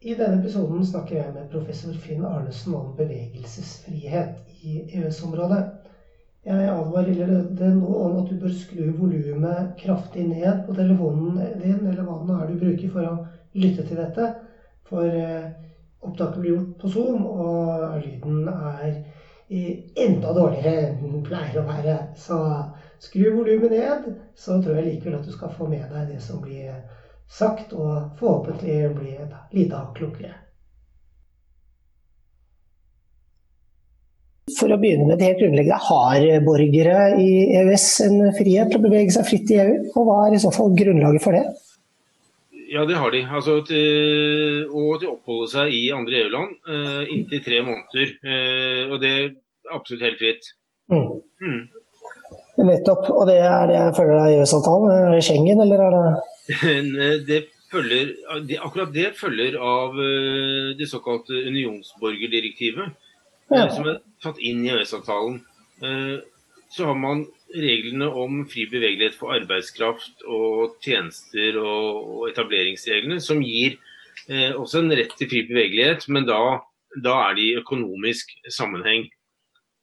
I denne episoden snakker jeg med professor Finn Arnesen om bevegelsesfrihet i EØS-området. Jeg advarer deg nå om at du bør skru volumet kraftig ned på telefonen din, eller hva det nå er du bruker for å lytte til dette. For eh, opptaket blir gjort på Zoom, og lyden er enda dårligere enn den pleier å være. Så skru volumet ned, så tror jeg likevel at du skal få med deg det som blir sagt, og forhåpentlig bli et lite hakk klokere. For å begynne med det helt grunnleggende, har borgere i EØS en frihet til å bevege seg fritt i EU? Og hva er i så fall grunnlaget for det? Ja, det har de. Altså, til, og til å oppholde seg i andre EU-land uh, inntil tre måneder. Uh, og det er absolutt helt fritt. Mm. Mm. Nettopp. Og det er det jeg følger av EØS-avtalen? Er det Schengen, eller er det det følger, akkurat det følger av eh, det såkalte unionsborgerdirektivet, ja. Eh, som er tatt inn i EØS-avtalen. Eh, så har man reglene om fri bevegelighet for arbeidskraft og tjenester og etableringsreglene, som gir også en rett til fri bevegelighet, men da, da er det i økonomisk sammenheng.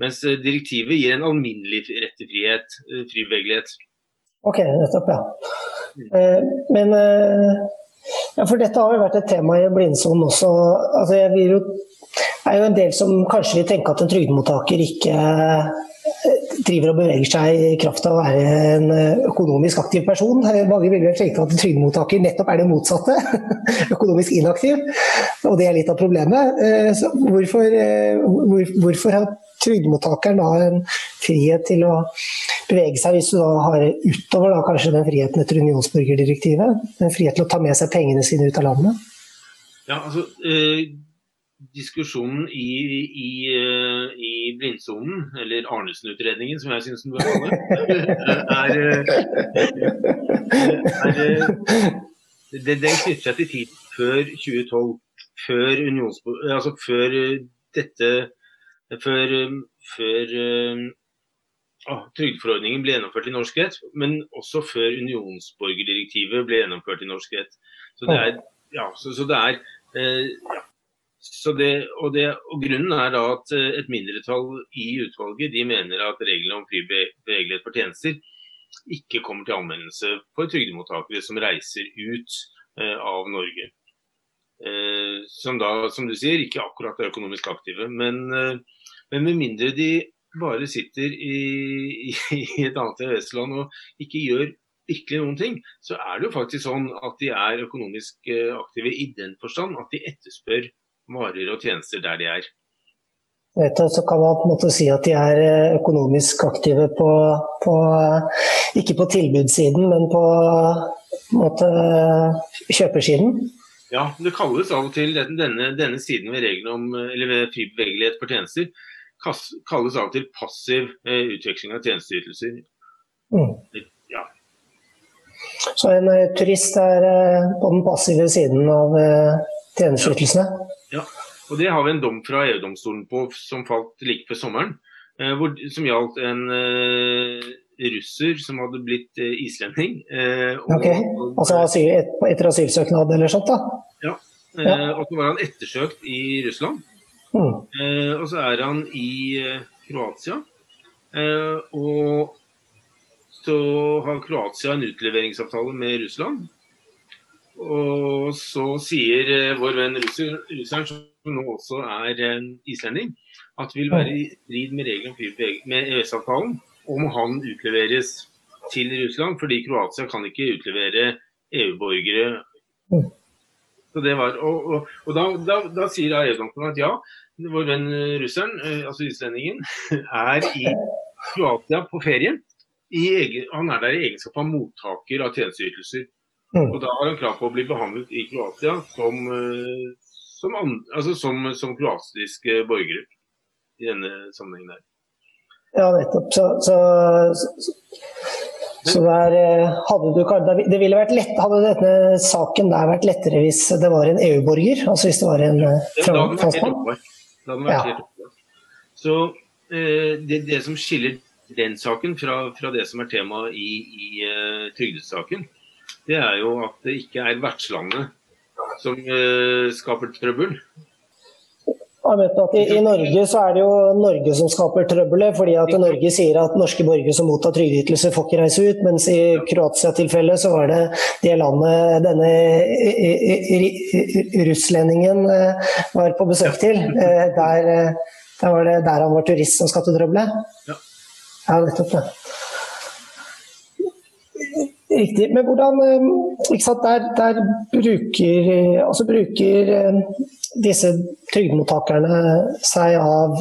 Mens direktivet gir en alminnelig rett til frihet, fri bevegelighet. Ok, nettopp, ja. Eh, men eh, ja, for dette har jo vært et tema i blindsonen også. Altså, jeg vil jo, er jo en del som kanskje vil tenke at en trygdemottaker ikke eh, driver og beveger seg i kraft av å være en økonomisk aktiv person. Mange vil vel tenke at trygdemottaker nettopp er det motsatte, økonomisk inaktiv. Og det er litt av problemet. Så hvorfor, hvor, hvorfor har trygdemottakeren da en frihet til å bevege seg hvis du da har utover da, kanskje den friheten etter unionsborgerdirektivet? En frihet til å ta med seg pengene sine ut av landet? Ja, altså, eh, Diskusjonen i, i, eh, i blindsonen, eller Arnesen-utredningen som jeg syns den bør kalle er, er, er Den knytter seg til tid før 2012. Før, altså før dette før, før oh, trygdeforordningen ble gjennomført i norsk rett, men også før unionsborgerdirektivet ble gjennomført i norsk rett. Så det er, ja, så, så det er eh, ja. Det, og, det, og, Grunnen er da at eh, et mindretall i utvalget de mener at reglene om fri bevegelighet for tjenester ikke kommer til anvendelse for trygdemottakere som reiser ut eh, av Norge. Eh, som da, som du sier, ikke akkurat er økonomisk aktive. Men, eh, men med mindre de bare sitter i, i et annet EØS-land og ikke gjør virkelig noen ting, så er det jo faktisk sånn at de er økonomisk eh, aktive i den forstand at de etterspør varer og tjenester der de er. Så kan man på en måte si at de er eh, økonomisk aktive på, på ikke på tilbudssiden, men på, på måte, kjøpersiden? Ja, det kalles av og til denne, denne siden ved reglene om eller ved fri bevegelighet for tjenester kalles av og til passiv eh, utveksling av tjenesteytelser. Mm. Ja. Så en turist er på den passive siden av uh, tjenesteytelsene? Ja. og det har vi en dom fra EU-domstolen på som falt like før sommeren. Hvor, som gjaldt en russer som hadde blitt islending. Og, ok, Altså asyl, et, etter asylsøknad eller sånt? da? Ja. ja. Og så var han ettersøkt i Russland. Mm. Eh, og så er han i eh, Kroatia. Eh, og så har Kroatia en utleveringsavtale med Russland. Og så sier eh, vår venn russer, russeren, som nå også er en islending, at det vil være i strid med reglene med EØS-avtalen om han utleveres til Russland, fordi Kroatia kan ikke utlevere EU-borgere. Mm. Så det var, og, og, og da, da, da, sier EU-domstolen at ja, vår venn russeren, eh, altså islendingen, er i Kroatia på ferie. Egen, han er der i egenskap av mottaker av tjenesteytelser. Mm. Og da har han krav på å bli behandlet i Kroatia som, eh, som, altså som, som kroatiske borgere i denne sammenhengen der. Ja, nettopp. Så, så, så, så der hadde du Det ville vært lett, Hadde denne saken der vært lettere hvis det var en EU-borger? Altså hvis det var en franskmann? Det hadde vært ja. helt Så eh, det, det, som skiller den saken fra, fra det som er tema i, i trygdesaken, det er jo at det ikke er vertslandet som eh, skaper trøbbel? Jeg vet at i, I Norge så er det jo Norge som skaper trøbbelet, fordi at Norge sier at norske borgere som mottar trygdeytelser får ikke reise ut, mens i Kroatia-tilfellet så var det det landet denne russlendingen var på besøk til. Der, der var det der han var turist som skapte trøbbelet. Ja. ja, nettopp det. Riktig. Men hvordan sant, der, der, bruker, altså bruker disse trygdemottakerne seg av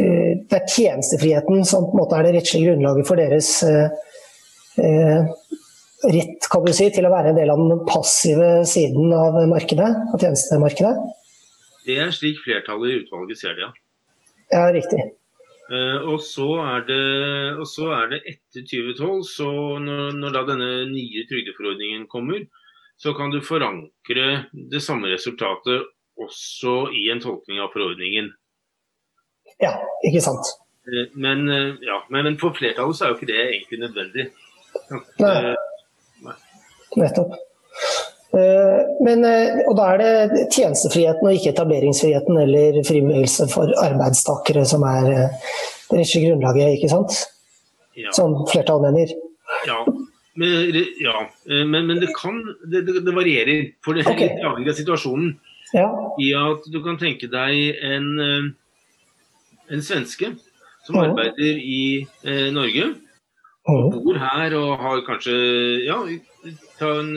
eh, Det er tjenestefriheten som på en måte er det rettslige grunnlaget for deres eh, eh, rett kan du si, til å være en del av den passive siden av markedet, av tjenestemarkedet? Det er slik flertallet i utvalget ser det, ja. Ja, riktig. Og, så er det, og så er det etter 2012, så når, når da denne nye trygdeforordningen kommer, så kan du forankre det samme resultatet også i en tolkning av forordningen. Ja, ikke sant. Eh, men, eh, ja, men for flertallet så er jo ikke det egentlig nødvendig. Nei. Nei. Nettopp. Men, og da er det tjenestefriheten og ikke etableringsfriheten eller fri bevegelse for arbeidstakere som er det rettslige grunnlaget, ikke sant? Ja. Som flertallet mener. Ja, men, ja. men, men det kan det, det, varierer. For det er okay. litt avhengig av situasjonen. Ja. I at du kan tenke deg en, eh, en svenske som ja. arbeider i eh, Norge. Og bor her og har kanskje Ja, ta en,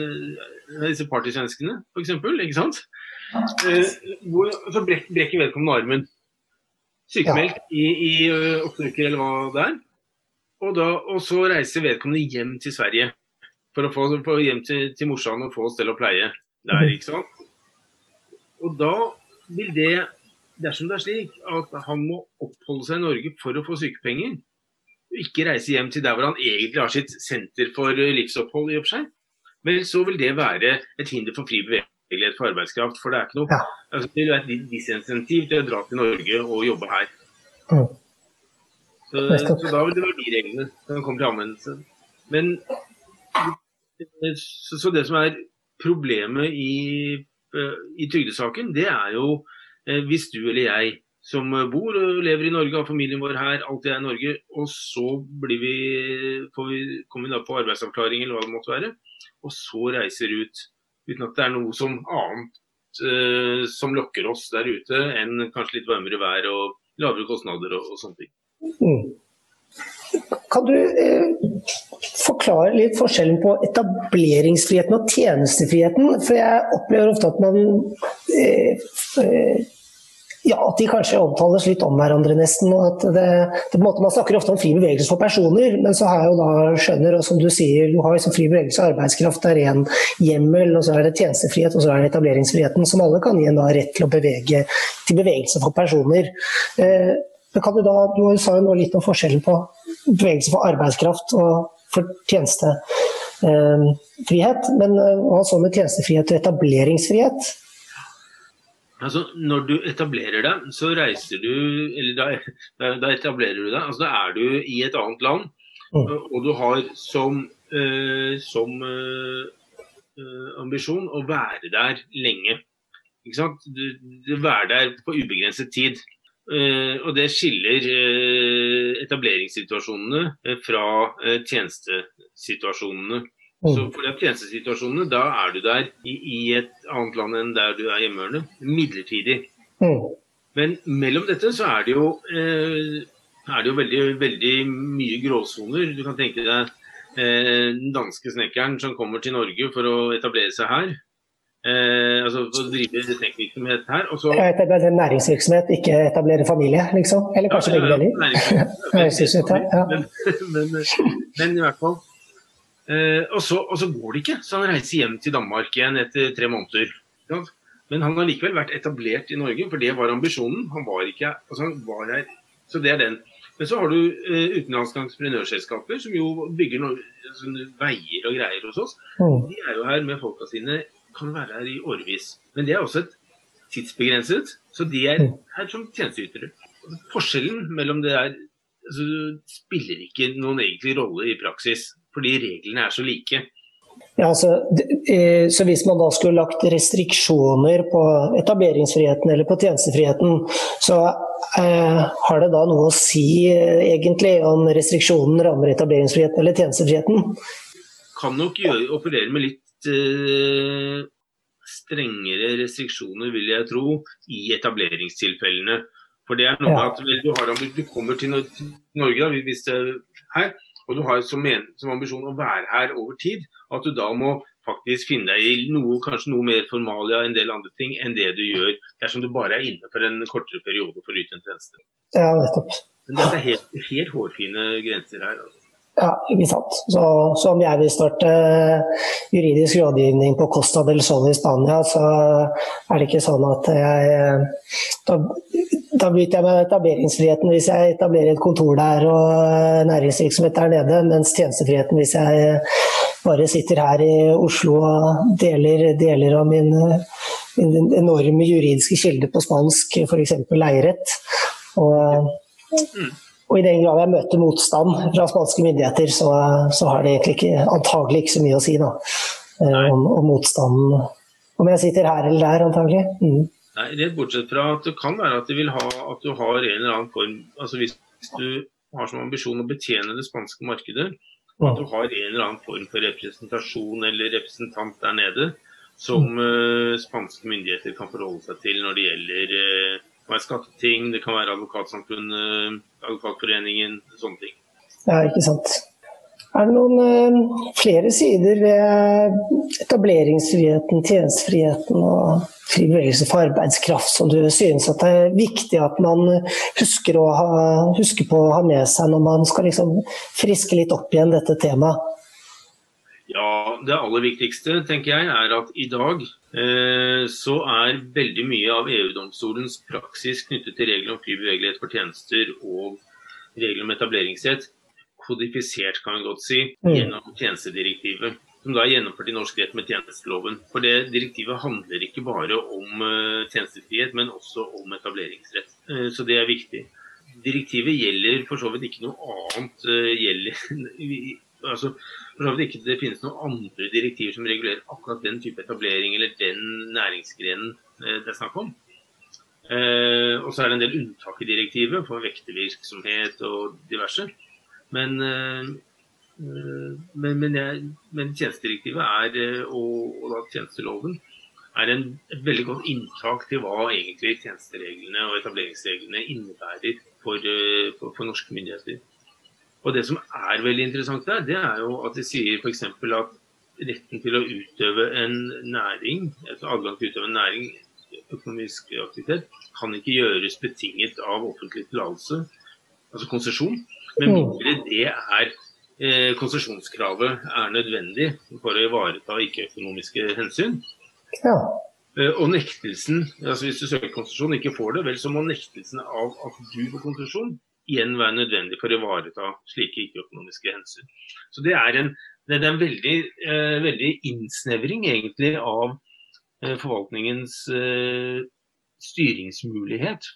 disse partysvenskene, f.eks. Ikke sant? Eh, hvor, så brek, brekker vedkommende armen. Sykemeldt ja. i, i eh, åtte uker, eller hva det er. Og, da, og, så reiser vedkommende hjem til Sverige for å få, for hjem til, til morsan og få stell og pleie der. Mhm. ikke sant? Og da vil det, dersom det er slik at han må oppholde seg i Norge for å få sykepenger, ikke reise hjem til der hvor han egentlig har sitt senter for livsopphold i og for seg, vel, så vil det være et hinder for fri bevegelighet for arbeidskraft. For det er ikke noe ja. altså, det er et disinsentiv til å dra til Norge og jobbe her. Mm. Så, så, da vil det være de reglene som kommer til anvendelse. Men så, så det som er problemet i Eh, i trygdesaken, det er jo eh, hvis du eller jeg som bor og lever i Norge, har familien vår her, alltid er i Norge, og så vi, vi, kommer vi da på arbeidsavklaring eller hva det måtte være, og så reiser ut uten at det er noe som annet uh, som lokker oss der ute enn kanskje litt varmere vær og lavere kostnader og, og sånne ting. Mm. Kan du eh, forklare litt forskjellen på etableringsfriheten og tjenestefriheten. For jeg opplever ofte at man eh, eh, ja, at de kanskje omtales litt om hverandre, nesten. og at det, det måte, Man snakker ofte om fri bevegelse for personer, men så har jo da skjønner, og som du sier, du har liksom fri bevegelse av arbeidskraft, det er en hjemmel, og så er det tjenestefrihet, og så er det etableringsfriheten, som alle kan gi en da rett til å bevege til bevegelse for personer. Eh, kan du, da, du sa jo nå litt om forskjellen på bevegelse for arbeidskraft og for tjenestefrihet. Men eh, hva så med tjenestefrihet og etableringsfrihet? Altså, Når du etablerer deg, så reiser du Eller da, da etablerer du deg. altså Da er du i et annet land, oh. og du har som, eh, som eh, ambisjon å være der lenge. Ikke sant? Du, du være der på ubegrenset tid. Eh, og det skiller uh, etableringssituasjonene uh, fra tjenestesituasjonene. Mm. Så for de tjenestesituasjonene, da er du der i, i, et annet land enn der du er hjemmehørende. Midlertidig. Mm. Men mellom dette så er det jo, er det jo veldig, veldig mye gråsoner. Du kan tenke deg den danske snekkeren som kommer til Norge for å etablere seg her. Eh, altså for å drive teknikkvirksomhet her. Og så, etablere næringsvirksomhet, ikke etablere familie, liksom? Eller kanskje ja, begge deler? men, men, men, i hvert fall. Eh, og, så, og, så, går det ikke, så han reiser hjem til Danmark igjen etter tre måneder. Men han har likevel vært etablert i Norge, for det var ambisjonen. Han var ikke altså han var her, Så det er den. Men så har du uh, utenlandske entreprenørselskaper som jo bygger noe, sånne veier og greier hos oss. Mm. De er jo her med folka sine kan være her i årevis. Men det er også et tidsbegrenset, så de er mm. her som tjenesteytere. Forskjellen mellom det der altså, spiller ikke noen egentlig rolle i praksis, fordi reglene er så like. Ja, altså, eh, så Hvis man da skulle lagt restriksjoner på etableringsfriheten eller på tjenestefriheten, så eh, har det da noe å si eh, egentlig om restriksjonen rammer etableringsfriheten eller tjenestefriheten? Kan nok gjøre, operere med litt eh, strengere restriksjoner, vil jeg tro, i etableringstilfellene. For det er noe ja. at vel, du, har, du, kommer til Norge da, hvis det er her, og du har som, som, ambisjon å være her over tid, at du da må faktisk finne deg i noe, kanskje noe mer formalia en del andre ting enn det du gjør dersom du bare er inne for en kortere periode for å yte en tjeneste. Ja, nettopp. Men dette er helt, helt hårfine grenser her. Altså. Ja, ikke sant. Så, så, om jeg vil starte juridisk rådgivning på Costa del Sol i Spania, så er det ikke sånn at jeg Da, da bryter jeg med etableringsfriheten hvis jeg etablerer et kontor der og næringsvirksomhet der nede, mens tjenestefriheten hvis jeg bare sitter her i Oslo og deler, deler av min, min enorme juridiske kilde på spansk, f.eks. leierett. Og. Og i den grad jeg møter motstand fra spanske myndigheter, så, så har det egentlig ikke, antagelig ikke så mye å si da, eh, om, om, motstanden. Om jeg sitter her eller der, antagelig. Mm. Nei, Rett bortsett fra at det kan være at, de vil ha, at du har en eller annen form altså Hvis du har som ambisjon å betjene det spanske markedet, at du har en eller annen form for representasjon eller representant der nede som uh, spanske myndigheter kan forholde seg til når det gjelder uh, kan være skatteting, det kan være Advokatsamfunnet, Advokatforeningen, sånne ting. Ja, ikke sant. Er det noen uh, flere sider ved etableringsfriheten, tjenestefriheten og fri bevegelse for arbeidskraft som du synes at det er viktig at man husker, ha, husker på å ha med seg når man skal liksom friske litt opp igjen dette temaet? Ja, Det aller viktigste tenker jeg er at i dag eh, så er veldig mye av EU-domstolens praksis knyttet til regler om fri bevegelighet for tjenester og regler om etableringsrett kodifisert kan vi godt si, mm. gjennom tjenestedirektivet. Som da er gjennomført i norsk rett med tjenesteloven. For det Direktivet handler ikke bare om uh, tjenestefrihet, men også om etableringsrett. Uh, så det er viktig. Direktivet gjelder for så vidt ikke noe annet uh, gjelder altså, for så vidt ikke det finnes noen andre direktiver som regulerer akkurat den type etablering eller den næringsgrenen eh, det er snakk om. Eh, og så er det en del unntak i direktivet for vektervirksomhet og diverse. Men, eh, men, men, jeg, men tjenestedirektivet er, eh, og, og da tjenesteloven er en, veldig godt inntak til hva egentlig tjenestereglene og etableringsreglene innebærer for, eh, for, for norske myndigheter. Og Det som er veldig interessant der, det er jo at de sier f.eks. at retten til å utøve en næring, altså adgang til å utøve en næring, økonomisk aktivitet, kan ikke gjøres betinget av offentlig tillatelse, altså konsesjon, med mm. mindre det er eh, konsesjonskravet er nødvendig for å ivareta ikke-økonomiske hensyn. Ja. Eh, og nektelsen, altså Hvis du søker konsesjon og ikke får det, vel så må nektelsen av at du får konsesjon igjen være nødvendig for å ivareta slike ikke-økonomiske hensyn. Så Det er en, det er en veldig, eh, veldig, innsnevring egentlig av eh, forvaltningens eh, styringsmulighet.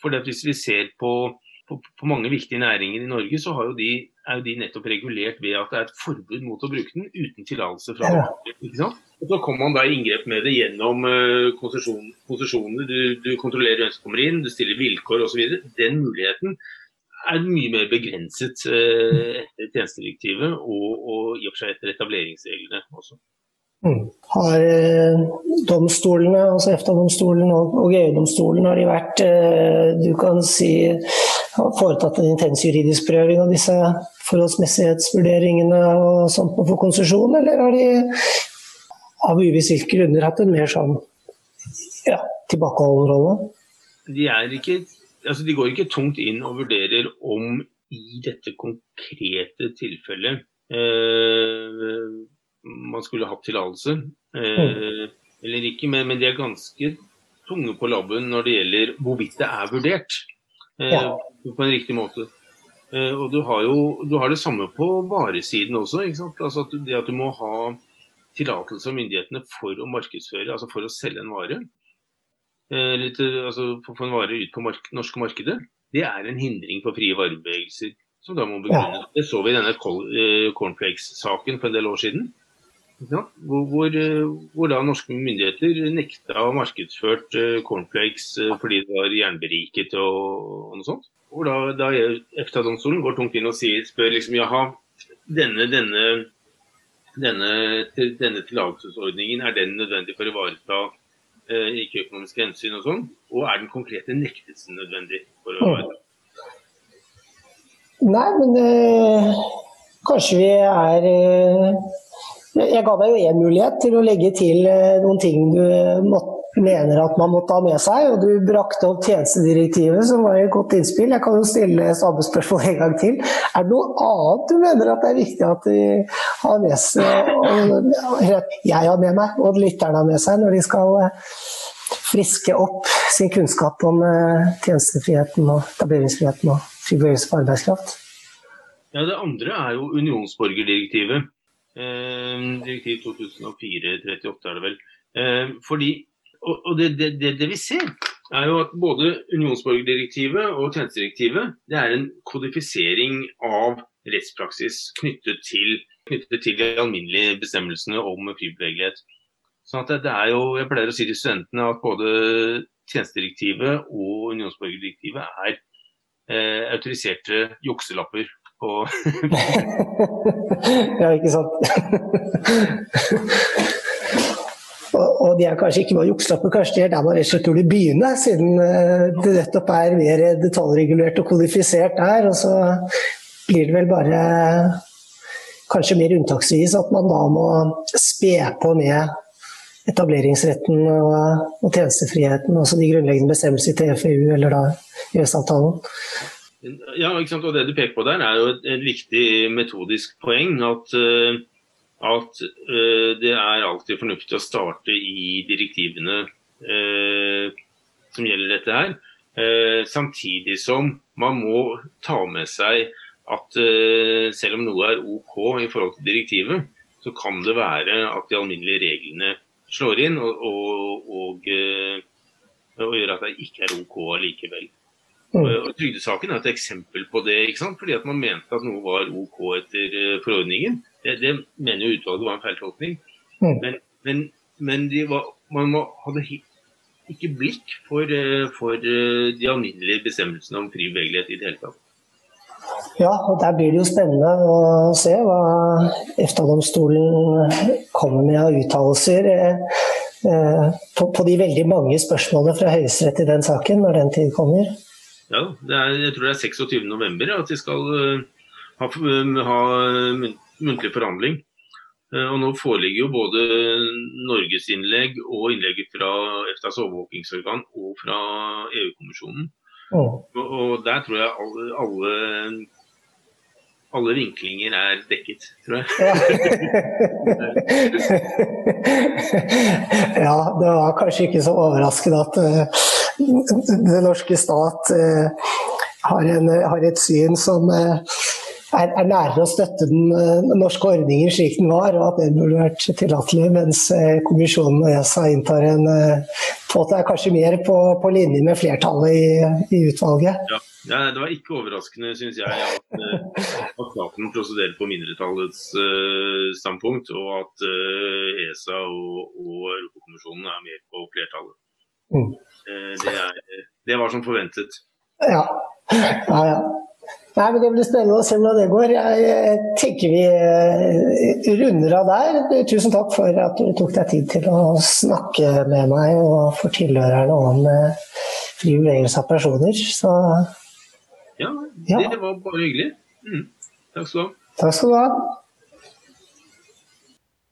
For Hvis vi ser på, på, på, mange viktige næringer i Norge, så jo de, er jo de nettopp regulert ved at det er et forbud mot å bruke den uten tillatelse fra ja. ikke sant? Og Så kommer man da i inngrep med det gjennom uh, konsesjoner. Du, du, kontrollerer hvem som kommer inn, du stiller vilkår osv. Den muligheten er mye mer begrenset uh, etter tjenestedirektivet og, og, i og for seg etter etableringsreglene også. Mm. Har eh, domstolene, altså EFTA-domstolen og, og EU-domstolen, har de vært eh, du kan si, foretatt en intens juridisk prøving av disse forholdsmessighetsvurderingene og sånt for konsesjon, eller har de av uvisste grunner hatt en mer sånn ja, tilbakeholden rolle? De ikke altså de går ikke tungt inn og vurderer om i dette konkrete tilfellet eh, man skulle hatt tillatelse eh, eller ikke, men, men, de er ganske tunge på labben når det gjelder hvorvidt det er vurdert ja. på en riktig måte. Eh, og du har jo du har det samme på varesiden også. Altså at det at du må ha tillatelse av myndighetene for å markedsføre, altså for å selge en vare. Eh, litt, altså, få en vare ut på mark norske markedet, det er en hindring for frie varebevegelser. Som da må begrunnes. Ja. Det så vi i denne eh, cornflakes-saken for en del år siden. Hvor, hvor, hvor, da norske myndigheter nekta å markedsført cornflakes fordi det var jernberiket og, og noe sånt. Hvor da, da EFTA-domstolen går tungt inn og sier, spør liksom jaha, denne, denne, denne, denne tillatelsesordningen, er den nødvendig for å ivareta eh, ikke-økonomiske hensyn og sånn? Og er den konkrete nektelsen nødvendig for å ivareta? Nei, men eh, kanskje vi er eh, Jeg ga deg jo én mulighet til å legge til eh, noen ting du måtte mener at man måtte ha med seg. Og du brakte opp tjenestedirektivet, som var et godt innspill. Jeg kan jo stille samme spørsmål en gang til. Er det noe annet du mener at det er viktig at de har med seg, og jeg har med meg, og lytterne har med seg, når de skal eh, friske opp sin kunnskap om eh, tjenestefriheten og etableringsfriheten og fri bevegelse på arbeidskraft? Ja, Det andre er jo unionsborgerdirektivet. Eh, direktiv 2004-38 er det vel. Eh, fordi og det, det, det, vi ser, er jo at både unionsborgerdirektivet og tjenestedirektivet det er en kodifisering av rettspraksis knyttet til, knyttet til de alminnelige bestemmelsene om fri bevegelighet. Sånn at det er jo, Jeg pleier å si til studentene at både tjenestedirektivet og unionsborgerdirektivet er eh, autoriserte jukselapper på Ja, ikke sant. og de er kanskje ikke bare jukselapper, kanskje de er der man rett og slett burde begynne, siden eh, det nettopp er mer detaljregulert og kodifisert der. Og så blir det vel bare kanskje mer unntaksvis at man da må spe på med etableringsretten og, og tjenestefriheten, altså de grunnleggende bestemmelsene i TFU eller da EØS-avtalen. Ja, ikke sant? og Det du peker på der, er jo et, et viktig metodisk poeng. at uh, at uh, det er alltid fornuftig å starte i direktivene uh, som gjelder dette her. Uh, samtidig som man må ta med seg at selv om noe er OK i forhold til direktivet, så kan det være at de alminnelige reglene slår inn og, og, og, og gjør at det ikke er OK likevel. Mm. Og Trygdesaken er et eksempel på det. ikke sant? Fordi at man mente at noe var OK etter forordningen. Det, det mener jo utvalget var en feiltolkning. Mm. Men, men, men var, man må, hadde ikke blikk for, eh, for, eh, de alminnelige bestemmelsene om fri bevegelighet i det hele tatt. Ja, og der blir det jo spennende å se hva EFTA-domstolen kommer med av uttalelser eh, på, på, de veldig mange spørsmålene fra Høyesterett i den saken, når den tid kommer. Ja, er, jeg tror det er 26.11. at de skal ha, ha muntlig forhandling. Eh, og Nå foreligger jo både Norges innlegg og innlegget fra EFTAs overvåkingsorgan og fra EU-kommisjonen. Oh. Og, og, Der tror jeg alle, alle, alle, vinklinger er dekket, tror jeg. ja, det var kanskje ikke så overraskende at uh, den norske stat uh, har, en, har, et syn som uh, er, er nærere å støtte den, norske ordningen slik den var, og at den burde vært tillatelig, mens eh, kommisjonen og ESA inntar en påte er kanskje mer på, på, linje med flertallet i, i utvalget. Ja. Ja, det var ikke overraskende, syns jeg, at, eh, at staten prosederer på mindretallets uh, standpunkt, og at uh, ESA og, og Europakommisjonen er mer på flertallet. Mm. Uh, det, er, det, var som forventet. Ja. ja, ja. Nei, men Det blir spennende å se hvordan det går. Jeg tenker vi eh, runder av der. Tusen takk for at du tok deg tid til å snakke med meg og for tilhørerne om eh, fri bevegelse av personer. Så ja, det ja. var bare hyggelig. Mm. Takk skal du ha. Takk skal du ha.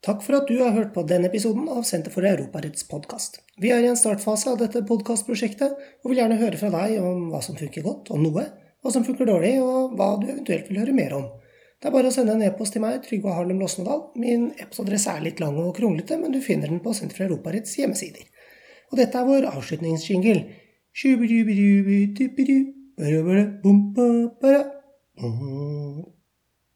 Takk for at du har hørt på denne episoden av Senter for Europaretts podkast. Vi er i en startfase av dette podkastprosjektet, og vil gjerne høre fra deg om hva som funker godt, om noe, hva som funker dårlig, og hva du eventuelt vil høre mer om. Det er bare å sende en e-post til meg, Trygve Harlem Losnedal. Min e-postadresse er litt lang og kronglete, men du finner den på Senter for Europarets hjemmesider. Og dette er vår avslutningsjingle.